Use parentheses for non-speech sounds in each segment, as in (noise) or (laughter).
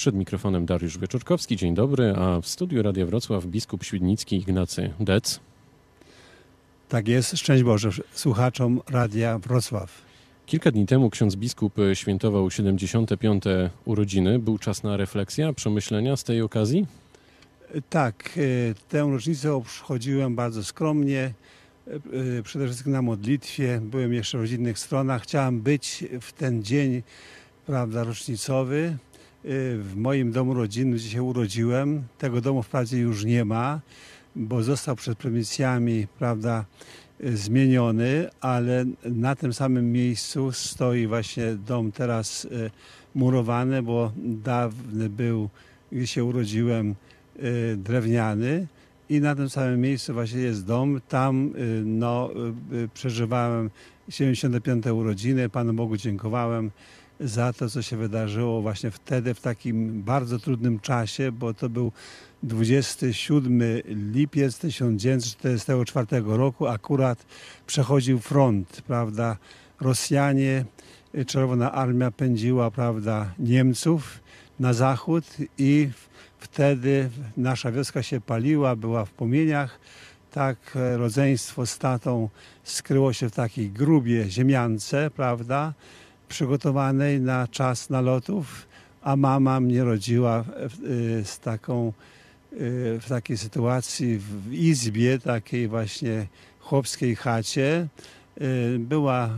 Przed mikrofonem Dariusz Wieczorkowski, dzień dobry, a w studiu Radia Wrocław biskup świdnicki Ignacy Dec. Tak jest, szczęść Boże słuchaczom Radia Wrocław. Kilka dni temu ksiądz biskup świętował 75. urodziny. Był czas na refleksję, przemyślenia z tej okazji? Tak, e, tę rocznicę obchodziłem bardzo skromnie, e, e, przede wszystkim na modlitwie. Byłem jeszcze w rodzinnych stronach. Chciałem być w ten dzień, prawda, rocznicowy. W moim domu rodzinnym, gdzie się urodziłem. Tego domu wprawdzie już nie ma, bo został przed prowincjami, prawda, zmieniony, ale na tym samym miejscu stoi właśnie dom teraz murowany, bo dawny był, gdzie się urodziłem, Y, drewniany i na tym samym miejscu właśnie jest dom. Tam y, no, y, przeżywałem 75. urodziny. Panu Bogu dziękowałem za to, co się wydarzyło właśnie wtedy, w takim bardzo trudnym czasie, bo to był 27 lipiec 1944 roku. Akurat przechodził front, prawda? Rosjanie, Czerwona Armia pędziła, prawda, Niemców na zachód i Wtedy nasza wioska się paliła, była w płomieniach. Tak e, rodzeństwo z tatą skryło się w takiej grubie ziemiance, prawda, przygotowanej na czas nalotów, a mama mnie rodziła e, z taką, e, w takiej sytuacji w izbie, takiej właśnie chłopskiej chacie. Była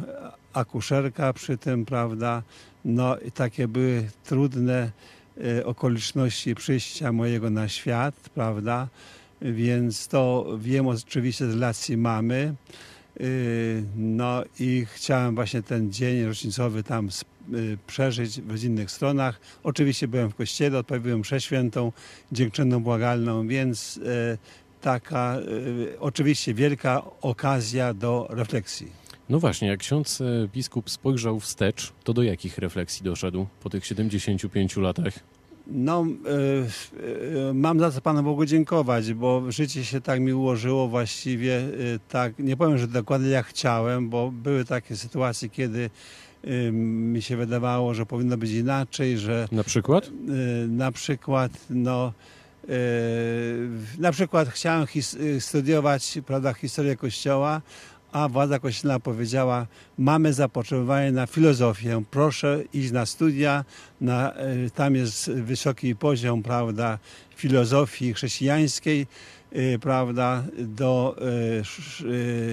akuszerka przy tym, prawda, no i takie były trudne Y, okoliczności przyjścia mojego na świat, prawda? Więc to wiem oczywiście z relacji mamy. Y, no i chciałem właśnie ten dzień rocznicowy tam y, przeżyć w innych stronach. Oczywiście byłem w kościele, odprawiłem mszę świętą, dziękczynną, błagalną, więc taka oczywiście wielka okazja do refleksji. No właśnie, jak ksiądz biskup spojrzał wstecz, to do jakich refleksji doszedł po tych 75 latach? No, y, y, mam za co Panu Bogu dziękować, bo życie się tak mi ułożyło właściwie y, tak, nie powiem, że dokładnie jak chciałem, bo były takie sytuacje, kiedy mi się wydawało, że powinno być inaczej, że... Na przykład? Na przykład, no... Na przykład chciałem studiować prawda, historię Kościoła, a władza kościelna powiedziała, mamy zapotrzebowanie na filozofię, proszę iść na studia, na, e, tam jest wysoki poziom, prawda, filozofii chrześcijańskiej, e, prawda, do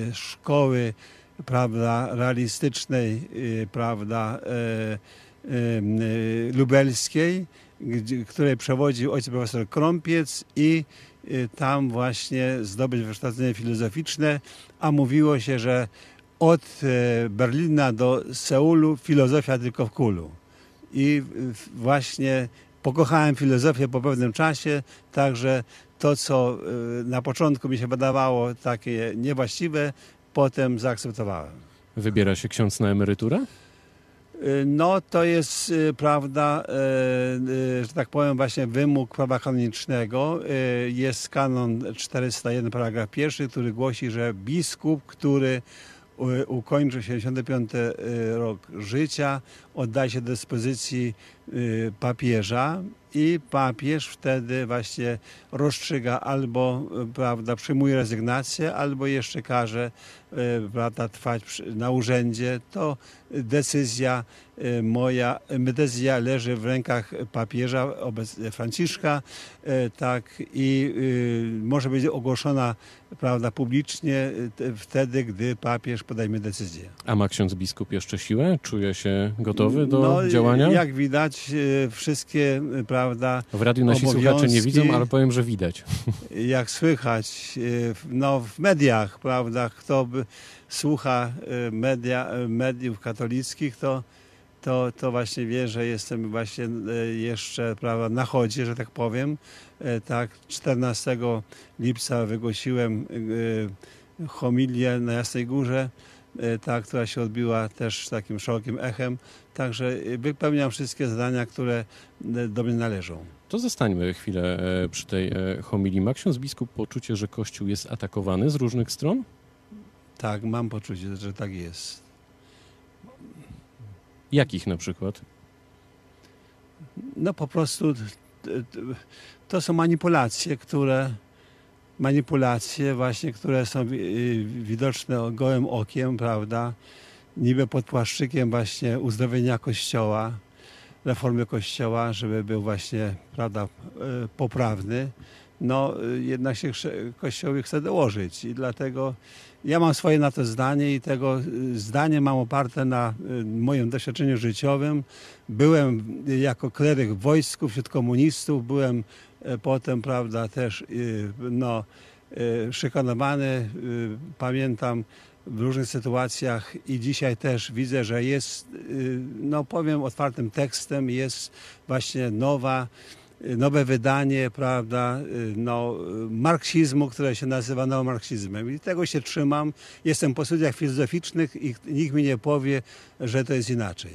e, szkoły, prawda, realistycznej, prawda, lubelskiej, której przewodził ojciec profesor Krąpiec i Y, tam właśnie zdobyć wykształcenie filozoficzne, a mówiło się, że od e, Berlina do Seulu filozofia tylko w kulu. I właśnie pokochałem filozofię po pewnym czasie, także to, co e, na początku mi się wydawało takie niewłaściwe, potem zaakceptowałem. Wybiera się ksiądz na emeryturę? Y, no to jest, y, prawda, y, że tak powiem, właśnie wymóg prawa kanonicznego. Jest kanon 401, paragraf pierwszy, który głosi, że biskup, który ukończył 75 rok życia, oddaje się do dyspozycji papieża i papież wtedy właśnie rozstrzyga albo prawda, przyjmuje rezygnację, albo jeszcze każe prawda, trwać na urzędzie. To decyzja moja, decyzja leży w rękach papieża Franciszka, tak i może być ogłoszona prawda, publicznie wtedy, gdy papież podejmie decyzję. A ma ksiądz biskup jeszcze siłę? Czuje się gotowy do no, działania? Jak widać, wszystkie prawda, W radiu nasi słuchacze nie widzą, ale powiem, że widać. (laughs) Jak słychać no, w mediach, prawda, kto by słucha media, mediów katolickich, to, to, to właśnie wie, że jestem właśnie jeszcze prawda, na chodzie, że tak powiem. Tak, 14 lipca wygłosiłem homilię na Jasnej Górze, ta, która się odbiła też takim szerokim echem. Także wypełniam wszystkie zadania, które do mnie należą. To zostańmy chwilę e, przy tej e, homilii. Ma ksiądz biskup poczucie, że Kościół jest atakowany z różnych stron? Tak, mam poczucie, że tak jest. Jakich na przykład? no po prostu to są manipulacje, które manipulacje właśnie, które są wi- widoczne gołym okiem, prawda? Niby pod płaszczykiem właśnie uzdrowienia Kościoła, reformy Kościoła, żeby był właśnie, prawda, e, poprawny. No e, jednak się Kościołowi chce dołożyć i dlatego ja mam swoje na to zdanie i tego zdanie mam oparte na moim doświadczeniu życiowym. Byłem jako kleryk w wojsku wśród komunistów, byłem potem, prawda, też e, no, e, szykanowany. e, Pamiętam w różnych sytuacjach i dzisiaj też widzę, że jest, no powiem otwartym tekstem, jest właśnie nowa, nowe wydanie, prawda, no, marksizmu, które się nazywa neomarksizmem. I tego się trzymam. Jestem po studiach filozoficznych i nikt mi nie powie, że to jest inaczej.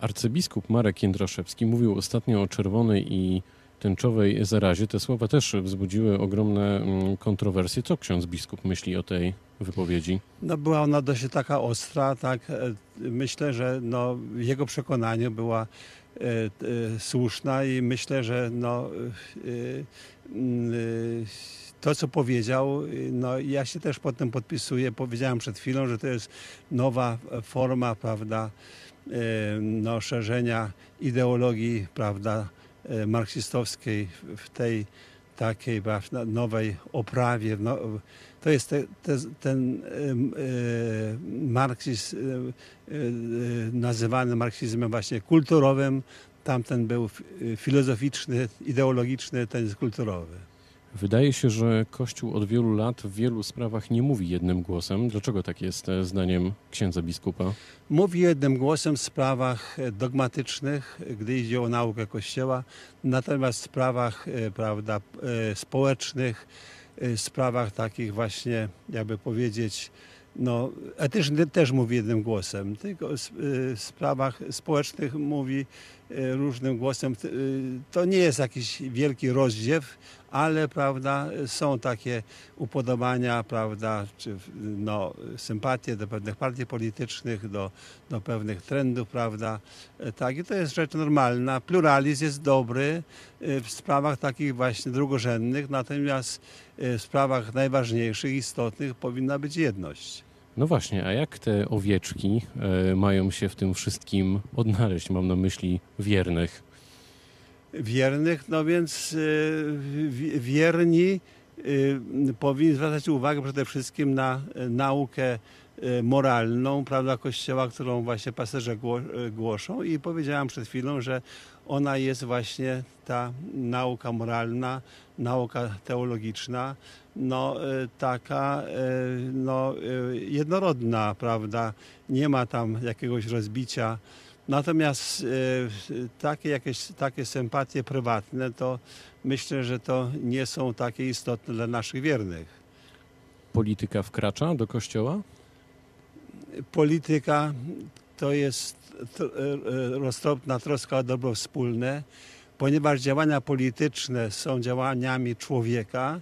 Arcybiskup Marek Jędraszewski mówił ostatnio o czerwonej i tęczowej zarazie. Te słowa też wzbudziły ogromne mm, kontrowersje. Co ksiądz biskup myśli o tej wypowiedzi? No była ona dość taka ostra, tak. e, Myślę, że no, w jego przekonaniu była e, e, słuszna i myślę, że no, e, to, co powiedział, no, ja się też pod tym podpisuję. Powiedziałem przed chwilą, że to jest nowa forma, prawda, no, szerzenia ideologii, prawda, marksistowskiej w tej takiej nowej oprawie. No, to jest te, te, ten e, marksizm e, e, nazywany marksizmem właśnie kulturowym. Tamten był f- filozoficzny, ideologiczny, ten jest kulturowy. Wydaje się, że Kościół od wielu lat w wielu sprawach nie mówi jednym głosem. Dlaczego tak jest e, zdaniem księdza biskupa? Mówi jednym głosem w sprawach e, dogmatycznych, gdy idzie o naukę Kościoła, natomiast w sprawach e, prawda, społecznych, sprawach takich właśnie, jakby powiedzieć, no, etycznych też mówi jednym głosem, tylko w sprawach społecznych mówi różnym głosem. E, To nie jest jakiś wielki rozdziew, ale prawda, są takie upodobania, prawda, czy no, sympatie do pewnych partii politycznych, do, do pewnych trendów, prawda. E, Tak, i to jest rzecz normalna. Pluralizm jest dobry e, w sprawach takich właśnie drugorzędnych, natomiast e, w sprawach najważniejszych, istotnych powinna być jedność. No właśnie, a jak te owieczki e, mają się w tym wszystkim odnaleźć? Mam na myśli wiernych. wiernych, no więc wi- wierni y, powinni zwracać uwagę przede wszystkim na naukę moralną, prawda, Kościoła, którą właśnie pasterze y, głoszą i powiedziałam przed chwilą, że ona jest właśnie ta nauka moralna, nauka teologiczna, no y, taka y, no, y, jednorodna, prawda, nie ma tam jakiegoś rozbicia Natomiast takie jakieś takie sympatie prywatne, to myślę, że to nie są takie istotne dla naszych wiernych. Polityka wkracza do kościoła? Polityka to jest e, roztropna troska o dobro wspólne, ponieważ działania polityczne są działaniami człowieka,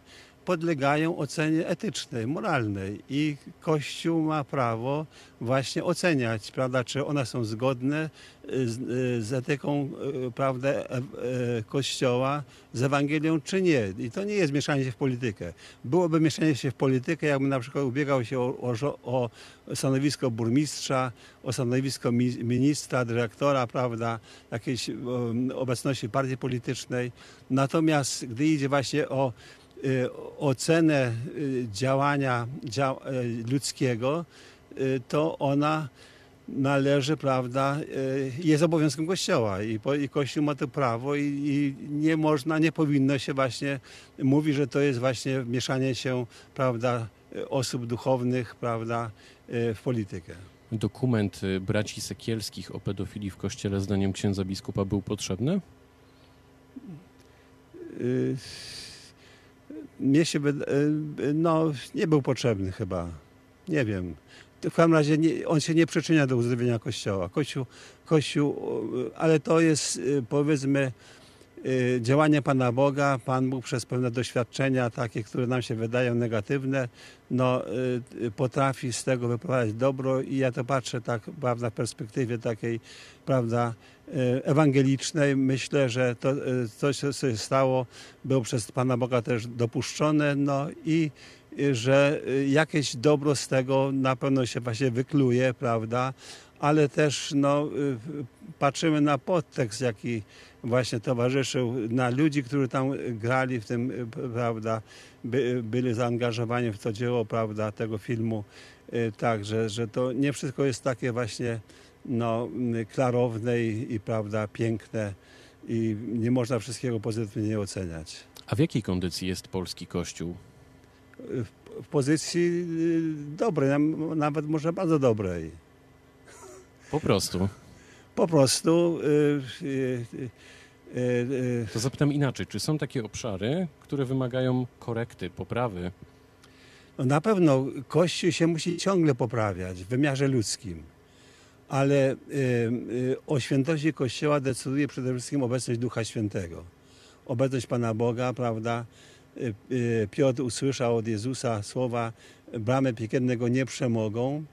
podlegają ocenie etycznej, moralnej i Kościół ma prawo właśnie oceniać, prawda, czy one są zgodne z, z etyką e, prawda, e, e, Kościoła, z Ewangelią, czy nie. I to nie jest mieszanie się w politykę. Byłoby mieszanie się w politykę, jakbym na przykład ubiegał się o, o, o stanowisko burmistrza, o stanowisko mi- ministra, dyrektora, prawda, jakiejś um, obecności partii politycznej. Natomiast gdy idzie właśnie o y, ocenę y, działania dzia, y, ludzkiego, y, to ona należy, prawda, y, jest obowiązkiem Kościoła i, po, i Kościół ma to prawo i, i nie można, nie powinno się właśnie mówić, że to jest właśnie mieszanie się, prawda, y, osób duchownych, prawda, y, w politykę. Dokument y, braci Sekielskich o pedofilii w kościele zdaniem księdza biskupa był potrzebny? Y, Mnie się wyda- y, no, nie był potrzebny chyba. Nie wiem. W każdym razie nie, on się nie przyczynia do uzdrowienia Kościoła. Kościół, Kościół, y, ale to jest y, powiedzmy działanie Pana Boga, Pan Bóg przez pewne doświadczenia, takie, które nam się wydają negatywne, no, y, y, potrafi z tego wyprowadzić dobro i ja to patrzę tak, prawda, w perspektywie takiej, prawda, y, ewangelicznej. Myślę, że to, y, co się stało, było przez Pana Boga też dopuszczone, no i y, że y, jakieś dobro z tego na pewno się właśnie wykluje, prawda, ale też no, y, patrzymy na podtekst, jaki właśnie towarzyszył, na ludzi, którzy tam grali w tym, y, prawda, by, byli zaangażowani w to dzieło, prawda, tego filmu. Y, Tak, że, to nie wszystko jest takie właśnie no, y, klarowne i, i prawda, piękne i nie można wszystkiego pozytywnie oceniać. A w jakiej kondycji jest polski kościół? W, pozycji y, dobrej, nawet może bardzo dobrej. Po prostu. Po prostu y, y, To zapytam inaczej, czy są takie obszary, które wymagają korekty, poprawy? No na pewno Kościół się musi ciągle poprawiać w wymiarze ludzkim, ale o świętości Kościoła decyduje przede wszystkim obecność Ducha Świętego. Obecność Pana Boga, prawda? Y, y, Piotr usłyszał od Jezusa słowa bramy piekielne go nie przemogą.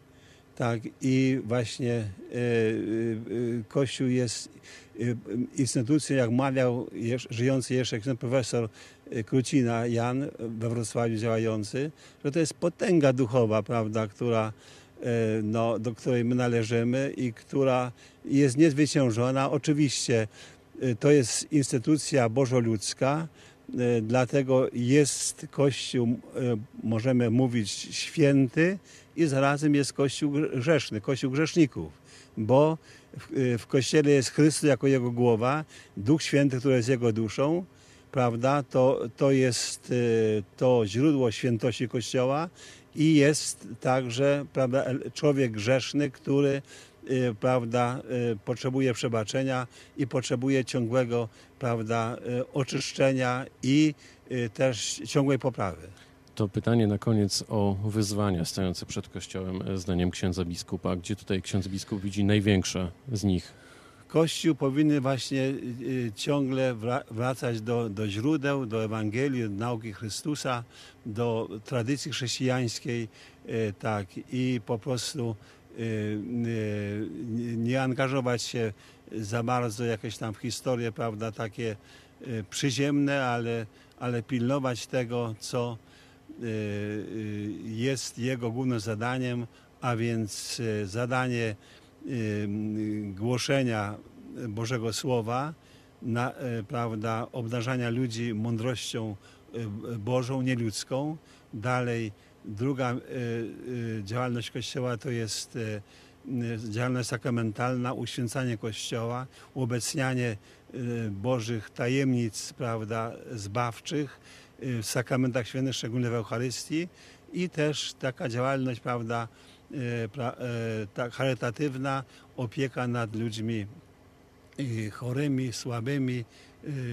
Tak, i właśnie y, Kościół jest instytucją, jak mawiał żyjący jeszcze profesor Krucina Jan we Wrocławiu działający, że to jest potęga duchowa, prawda, która, no, do której my należymy i która jest niezwyciężona. Oczywiście to jest instytucja bożoludzka, dlatego jest Kościół, e, możemy mówić, święty i zarazem jest Kościół grzeszny, Kościół grzeszników, bo w, e, w Kościele jest Chrystus jako Jego głowa, Duch Święty, który jest Jego duszą, prawda, to, to jest e, to źródło świętości Kościoła i jest także prawda, człowiek grzeszny, który e, prawda, e, potrzebuje przebaczenia i potrzebuje ciągłego prawda, e, oczyszczenia i też ciągłej poprawy. To pytanie na koniec o wyzwania stojące przed Kościołem, e, zdaniem księdza biskupa. Gdzie tutaj ksiądz biskup widzi największe z nich? Kościół powinny właśnie y, ciągle wra- wracać do, do źródeł, do Ewangelii, do nauki Chrystusa, do tradycji chrześcijańskiej, y, tak, i po prostu y, y, nie angażować się za bardzo jakieś tam w historie, prawda, takie y, przyziemne, ale, ale pilnować tego, co y, y, jest jego głównym zadaniem, a więc y, zadanie y, głoszenia Bożego Słowa, na, prawda, obdarzania ludzi mądrością Bożą, nieludzką. Dalej druga e, e, działalność Kościoła to jest e, działalność sakramentalna, uświęcanie Kościoła, uobecnianie Bożych tajemnic, prawda, zbawczych w sakramentach świętych, szczególnie w Eucharystii i też taka działalność, prawda, pra, ta charytatywna opieka nad ludźmi chorymi, słabymi,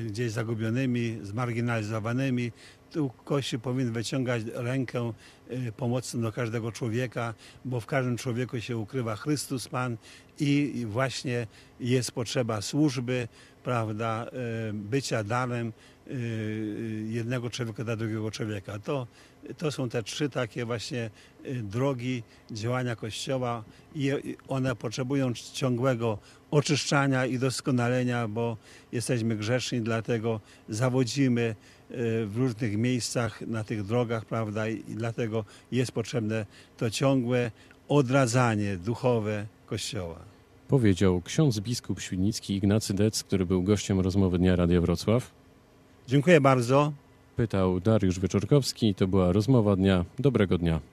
gdzieś zagubionymi, zmarginalizowanymi. Tu Kościół powinien wyciągać rękę y, pomocną do każdego człowieka, bo w każdym człowieku się ukrywa Chrystus Pan i właśnie jest potrzeba służby, prawda, y, bycia darem y, jednego człowieka dla drugiego człowieka. To, to są te trzy takie właśnie drogi działania Kościoła i one potrzebują ciągłego oczyszczania i doskonalenia, bo jesteśmy grzeszni, dlatego zawodzimy w różnych miejscach na tych drogach, prawda, i i dlatego jest potrzebne to ciągłe odradzanie duchowe Kościoła. Powiedział ksiądz biskup świdnicki Ignacy Dec, który był gościem rozmowy Dnia Radia Wrocław. Dziękuję bardzo. Pytał Dariusz Wieczorkowski. To była rozmowa dnia. Dobrego dnia.